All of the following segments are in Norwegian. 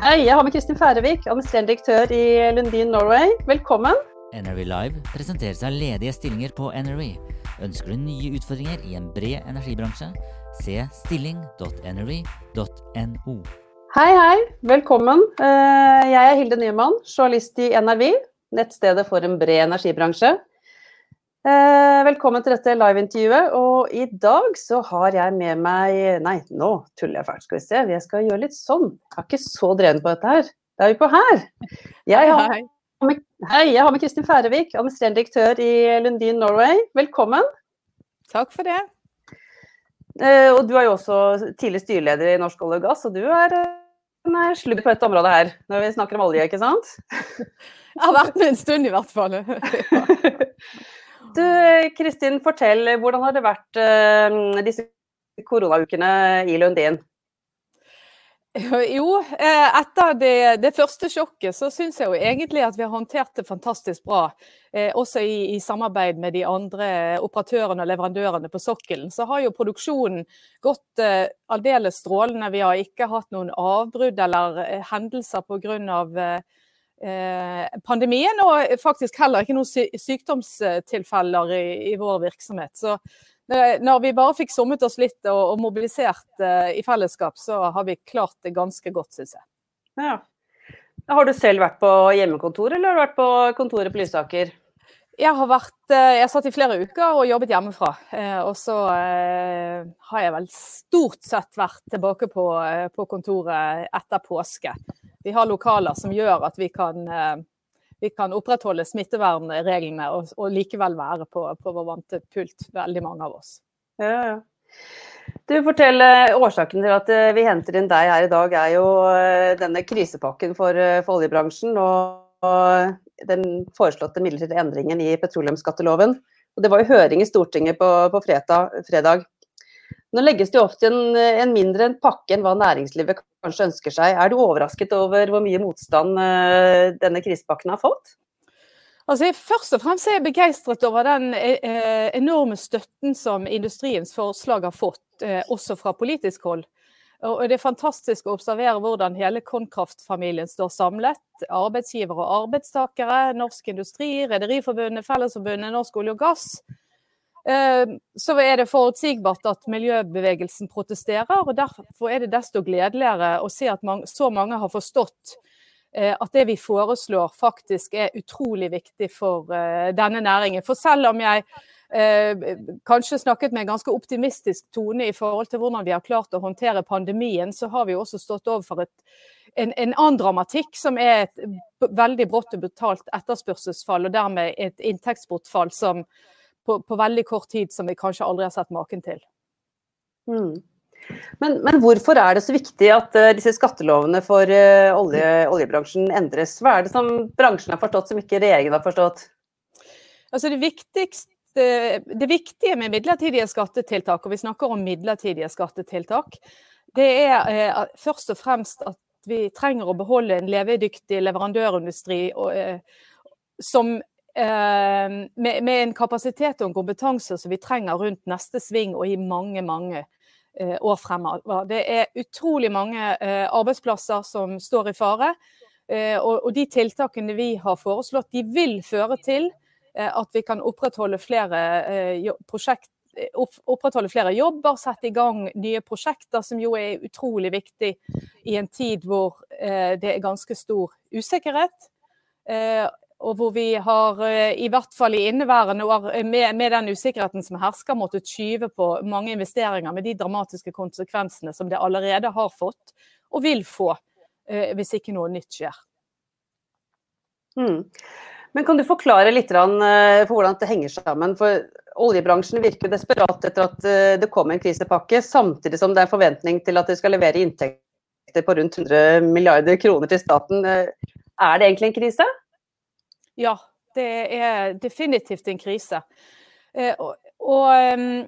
Hei, jeg har med Kristin Færøvik, administrerende direktør i Lundin Norway. Velkommen. NRV Live presenterer seg ledige stillinger på NRV. Ønsker du nye utfordringer i en bred energibransje? Se stilling.nrv.no. Hei, hei. Velkommen. Eh, Jeg er Hilde Nyman, journalist i NRV, nettstedet for en bred energibransje. Eh, Velkommen til dette liveintervjuet. Og i dag så har jeg med meg Nei, nå tuller jeg fælt, skal vi se. Jeg skal gjøre litt sånn. Jeg har ikke så dreven på dette her. Det er vi på her. Jeg har med, hei, jeg har med Kristin Færøvik, administrerende direktør i Lundin Norway. Velkommen. Takk for det. Eh, og du er jo også tidlig styreleder i Norsk olje og gass, og du er Nei, en eh, på dette området her, når vi snakker om olje, ikke sant? Jeg har vært med en stund i hvert fall. Du, Kristin, fortell, hvordan har det vært uh, disse koronaukene i Lundin? Jo, eh, etter det, det første sjokket så syns jeg jo egentlig at vi har håndtert det fantastisk bra. Eh, også i, i samarbeid med de andre operatørene og leverandørene på sokkelen. Så har jo produksjonen gått eh, aldeles strålende. Vi har ikke hatt noen avbrudd eller eh, hendelser pga. Eh, pandemien, og faktisk heller ikke noen sykdomstilfeller i, i vår virksomhet. Så Eh, Når vi bare fikk sommet oss litt og, og mobilisert eh, i fellesskap, så har vi klart det ganske godt, syns jeg. Ja. Har du selv vært på hjemmekontor, eller har du vært på kontoret på Lysaker? Jeg har vært eh, Jeg satt i flere uker og jobbet hjemmefra. Eh, og så eh, har jeg vel stort sett vært tilbake på, eh, på kontoret etter påske. Vi har lokaler som gjør at vi kan, eh, vi kan opprettholde smittevernreglene og, og likevel være på, på vår vante pult, veldig mange av oss. Ja, ja. Du, fortell eh, Årsaken til at eh, vi henter inn deg her i dag, er jo denne krisepakken for, for oljebransjen og, og den foreslåtte midlertidige endringen i petroleumsskatteloven. Og det var jo høring i Stortinget på, på fredag, fredag. Nå legges det jo ofte en, en mindre pakke enn hva næringslivet kanskje ønsker seg. Er du overrasket over hvor mye motstand eh, denne krisepakken har fått? Altså, først og fremst er jeg begeistret over den eh, enorme støtten som industriens forslag har fått, eh, også fra politisk hold. Og Det er fantastisk å observere hvordan hele Konkraft-familien står samlet. Arbeidsgivere og arbeidstakere, Norsk Industri, Rederiforbundet, Fellesforbundet, Norsk olje og gass. Eh, Så er det forutsigbart at miljøbevegelsen protesterer, og derfor er det desto gledeligere å se at så mange har forstått eh, at det vi foreslår faktisk er utrolig viktig for eh, denne næringen. For selv om jeg eh, kanskje snakket med en ganske optimistisk tone i forhold til hvordan vi har klart å håndtere pandemien, så har vi også stått overfor et, en, en annen dramatikk, som er et veldig brått og brutalt etterspørselsfall, og dermed et inntektsbortfall som på, på veldig kort tid som vi kanskje aldri har sett maken til. Mm. Men, men hvorfor er det så viktig at uh, disse skattelovene for uh, olje, oljebransjen endres? Hva er det som bransjen har forstått som ikke regjeringen har forstått? Altså det, viktigste, det viktige med midlertidige skattetiltak, og vi snakker om midlertidige skattetiltak, det er eh, først og fremst at vi trenger å beholde en levedyktig leverandørindustri som med, med en kapasitet og en kompetanse som vi trenger rundt neste sving og i mange, mange eh, år fremover. Det er utrolig mange eh, arbeidsplasser som står i fare. eh, Og, og de tiltakene vi har foreslått, de vil føre til at vi kan opprettholde flere prosjekt opprettholde flere jobber, sette i gang nye prosjekter, som jo er utrolig viktig i en tid hvor det er ganske stor usikkerhet. Og hvor vi har, eh, i hvert fall i inneværende år, eh, med, med den usikkerheten som hersker, måttet skyve på mange investeringer med de dramatiske konsekvensene som det allerede har fått, og vil få, eh, hvis ikke noe nytt skjer. Mm. Men kan du forklare litt for hvordan det henger sammen? For oljebransjen virker desperat etter at det kommer en krisepakke, samtidig som det er forventning til at de skal levere inntekter på rundt 100 milliarder kroner til staten. Er det egentlig en krise? Ja, det er definitivt en krise. Og, og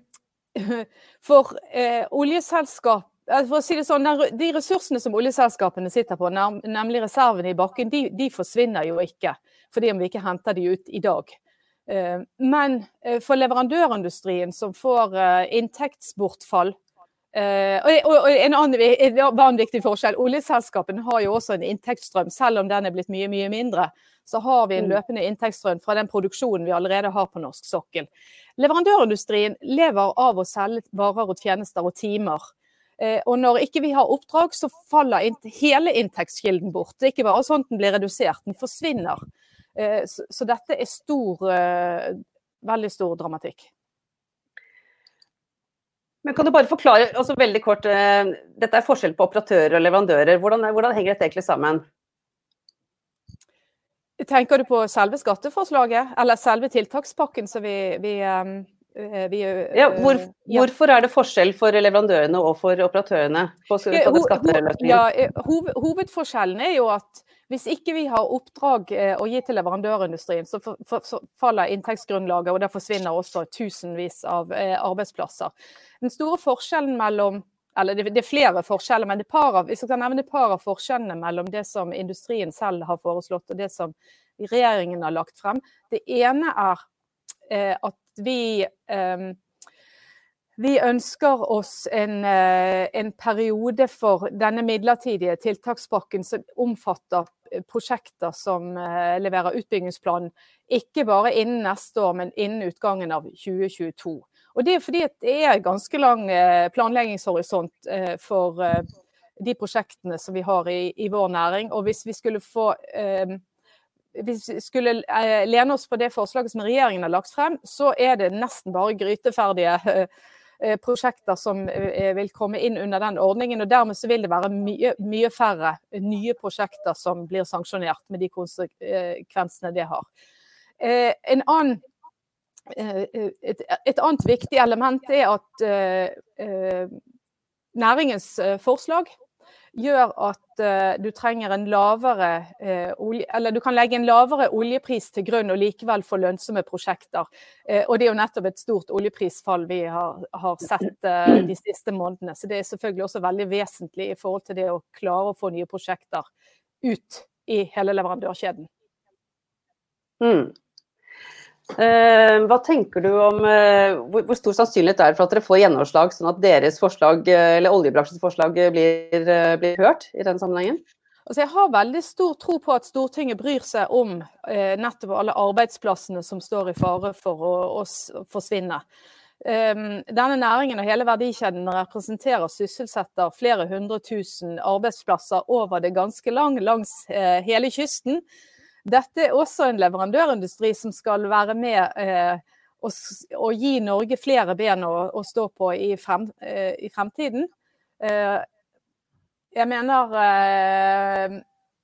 for eh, oljeselskap for å si det sånn, De ressursene som oljeselskapene sitter på, nemlig reservene i bakken, de, de, forsvinner jo ikke. Fordi om vi ikke henter de ut i dag. Men for leverandørindustrien som får inntektsbortfall og en annen, en annen viktig forskjell, oljeselskapene har jo også en inntektsstrøm, selv om den er blitt mye, mye mindre så har vi en mm. løpende inntektsstrøm fra den produksjonen vi allerede har på norsk sokkel. Leverandørindustrien lever av å selge varer og tjenester og timer. Eh, og når ikke vi har oppdrag, så faller hele inntektskilden bort. Det er ikke bare sånn den blir redusert, den forsvinner. Eh, så dette er stor, veldig stor dramatikk. Men Kan du bare forklare altså veldig kort, Dette er forskjell på operatører og leverandører. Hvordan, hvordan henger dette egentlig sammen? Tenker du på selve skatteforslaget, eller selve tiltakspakken som vi, vi, um, eh, vi eh, ja, hvor, ja. Hvorfor er det forskjell for leverandørene og for operatørene? På, på ja, eh, hoved, hovedforskjellen er jo at hvis ikke vi har oppdrag å gi til leverandørindustrien, så, faller inntektsgrunnlaget, og det forsvinner også tusenvis av eh, arbeidsplasser. Den store forskjellen mellom eller det, er flere forskjeller, men det par av, hvis jeg kan nevne et par av forskjellene mellom det som industrien selv har foreslått og det som regjeringen har lagt frem. Det ene er eh, at vi eh, vi ønsker oss en, eh, en, periode for denne midlertidige tiltakspakken som omfatter eh, prosjekter som eh, leverer utbyggingsplanen, ikke bare innen neste år, men innen utgangen av 2022. Og Det er fordi det er ganske lang eh, planleggingshorisont eh, for de prosjektene som vi har i, i vår næring. Og hvis vi skulle få hvis vi skulle lene oss på det forslaget som regjeringen har lagt frem, så er det nesten bare gryteferdige prosjekter som vil komme inn under den ordningen. og Dermed så vil det være mye, mye færre nye prosjekter som blir sanksjonert, med de konsekvensene det har. En annen Eh, eh, et, et, annet viktig element er at eh, næringens forslag gjør at uh, du trenger en lavere uh, olje, eller du kan legge en lavere oljepris til grunn og likevel få lønnsomme prosjekter. og det er jo nettopp et stort oljeprisfall vi har, har sett de siste månedene. Så det er selvfølgelig også veldig vesentlig i forhold til det å klare å få nye prosjekter ut i hele leverandørkjeden. Mm. Uh, hva tenker du om uh, hvor, stor sannsynlighet er det for at dere får gjennomslag, sånn at deres forslag, uh, eller oljebransjens forslag blir, blir, hørt i den sammenhengen? Altså jeg har veldig stor tro på at Stortinget bryr seg om nettopp alle arbeidsplassene som står i fare for å, å forsvinne. Um, denne næringen og hele verdikjeden representerer sysselsetter flere hundre tusen arbeidsplasser over det ganske lang langs hele kysten. Dette er også en leverandørindustri som skal være med eh, og, og, gi Norge flere ben å, å stå på i, frem, eh, i fremtiden. Eh, jeg mener eh,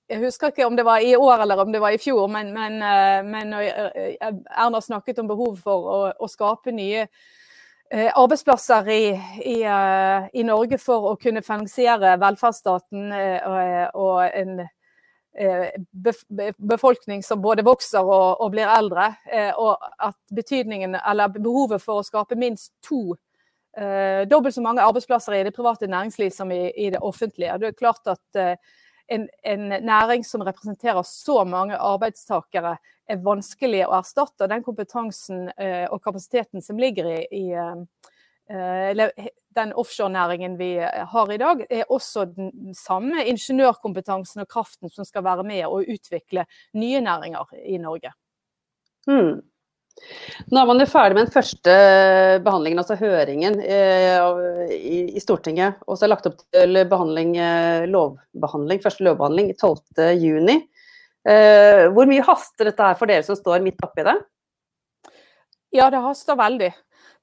Jeg husker ikke om det var i år eller om det var i fjor, men, men, eh, men eh, Erna snakket om behov for å, å skape nye arbeidsplasser i, i, i, Norge for å kunne finansiere velferdsstaten og, en befolkning som både vokser og, og blir eldre, eh, og at betydningen, eller behovet for å skape minst to eh, dobbelt så mange arbeidsplasser i det private næringsliv som i, i det offentlige. Det er klart at en, en, næring som representerer så mange arbeidstakere, er vanskelig å erstatte. Den kompetansen og kapasiteten som ligger i, i Eh, den offshorenæringen vi eh, har i dag, er også den samme ingeniørkompetansen og kraften som skal være med å utvikle nye næringer i Norge. Hmm. Nå er man jo ferdig med den første behandlingen, altså høringen eh, i, Stortinget. Og så er det lagt opp til behandling, eh, lovbehandling, første lovbehandling 12.6. Eh, hvor mye haster dette her for dere som står midt oppi det? Ja, det haster veldig.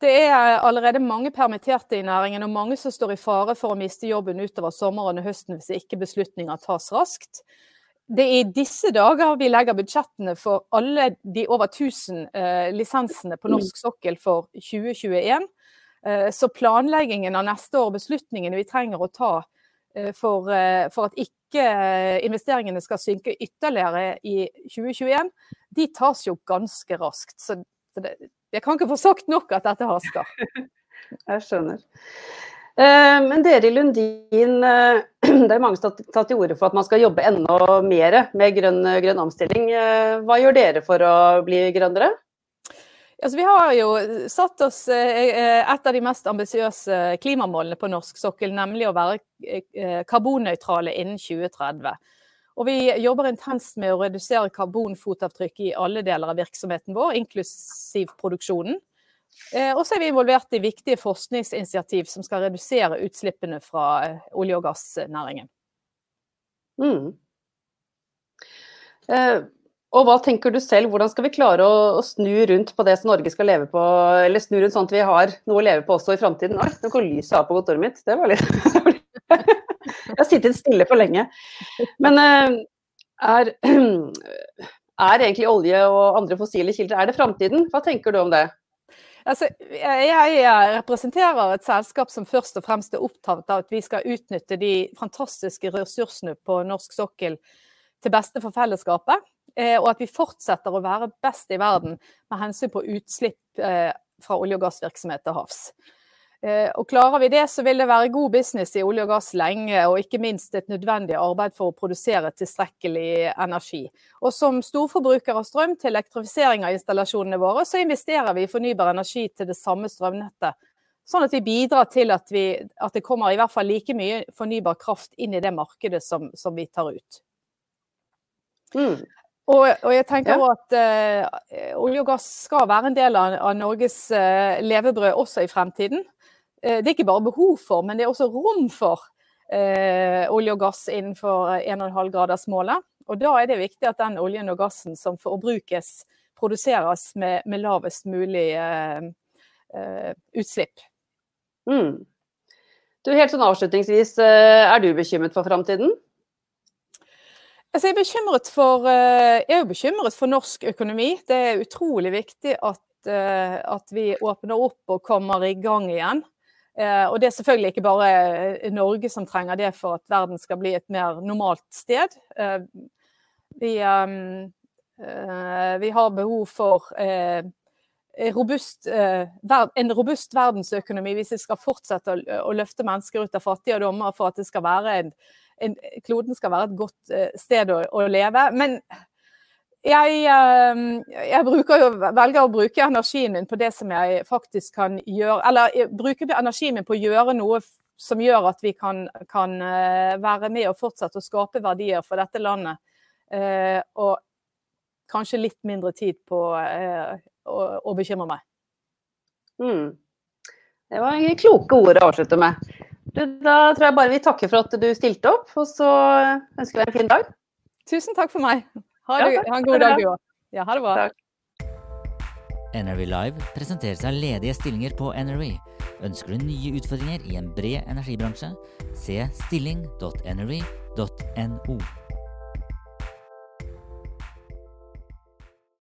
Det er allerede mange permitterte i næringen, og mange som står i fare for å miste jobben utover sommeren og høsten hvis ikke beslutninger tas raskt. det er i disse dager vi legger budsjettene for alle de over 1000 eh, lisensene på norsk sokkel for 2021. Eh, så planleggingen av neste år, beslutningene vi trenger å ta eh, for, eh, for, at ikke eh, investeringene skal synke ytterligere i 2021, de tas jo ganske raskt. Så det, jeg kan ikke få sagt nok at dette haster. Jeg skjønner. Eh, men dere i Lundin, eh, det er mange som har tatt til orde for at man skal jobbe enda mer med grønn, grønn omstilling. Eh, hva gjør dere for å bli grønnere? Altså, vi har jo satt oss et av de mest ambisiøse klimamålene på norsk sokkel, nemlig å være karbonnøytrale innen 2030. Og vi jobber intenst med å redusere karbonfotavtrykk i alle deler av virksomheten vår, inklusiv produksjonen. Eh, og så er vi involvert i viktige forskningsinitiativ som skal redusere utslippene fra eh, olje- og gassnæringen. Mm. Eh, og hva tenker du selv, hvordan skal vi klare å, å, snu rundt på det som Norge skal leve på, eller snu rundt sånn at vi har noe å leve på også i framtiden? Nå går lyset av på kontoret mitt. Det var litt Jeg har sittet stille for lenge. Men eh, er, er egentlig olje og andre fossile kilder, er det framtiden? Hva tenker du om det? Altså, jeg representerer et selskap som først og fremst er opptatt av at vi skal utnytte de fantastiske ressursene på norsk sokkel til beste for fellesskapet. Eh, og at vi fortsetter å være best i verden med hensyn på utslipp eh, fra olje- og gassvirksomhet til havs. Eh, og Klarer vi det, så vil det være god business i olje og gass lenge, og ikke minst et nødvendig arbeid for å produsere tilstrekkelig energi. Og Som storforbruker av strøm til elektrifisering av installasjonene våre, så investerer vi i fornybar energi til det samme strømnettet. Sånn at vi bidrar til at, vi, at det kommer i hvert fall like mye fornybar kraft inn i det markedet som, som vi tar ut. Mm. Og, og, jeg tenker ja. at uh, olje og gass skal være en del av, av Norges uh, levebrød også i fremtiden. Eh, det er ikke bare behov for, men det er også rom for eh, olje og gass innenfor 1,5-gradersmålet. Og da er det viktig at den oljen og gassen som forbrukes, produseres med, med lavest mulig eh, eh, utslipp. Mm. Du, helt sånn avslutningsvis, eh, er du bekymret for framtiden? Altså, jeg, er for, jeg er bekymret for norsk økonomi. Det er utrolig viktig at, at vi åpner opp og kommer i gang igjen. Eh, og det er selvfølgelig ikke bare eh, Norge som trenger det for at verden skal bli et mer normalt sted. Eh, vi, vi har behov for en robust verdensøkonomi hvis vi skal fortsette å, løfte mennesker ut av fattigdom, og for at skal en, en, kloden skal være et godt sted å, å leve. Men jeg, ehm, jeg jo, velger å bruke energien min på det som jeg faktisk kan gjøre Eller bruke energien min på å gjøre noe som gjør at vi kan, kan eh, være med og fortsette å skape verdier for dette landet. Eh, og kanskje litt mindre tid på eh, å, å bekymre meg. Mm. Det var kloke ord å avslutte med. Du, da tror jeg bare vi takker for at du stilte opp, og så ønsker vi deg en fin dag. Tusen takk for meg. Ha, det, ha en god dag, du òg. Ja, ha det bra. Takk. NRV Live presenteres av ledige stillinger på NRV. Ønsker du nye utfordringer i en bred energibransje? Se stilling.nrv.no.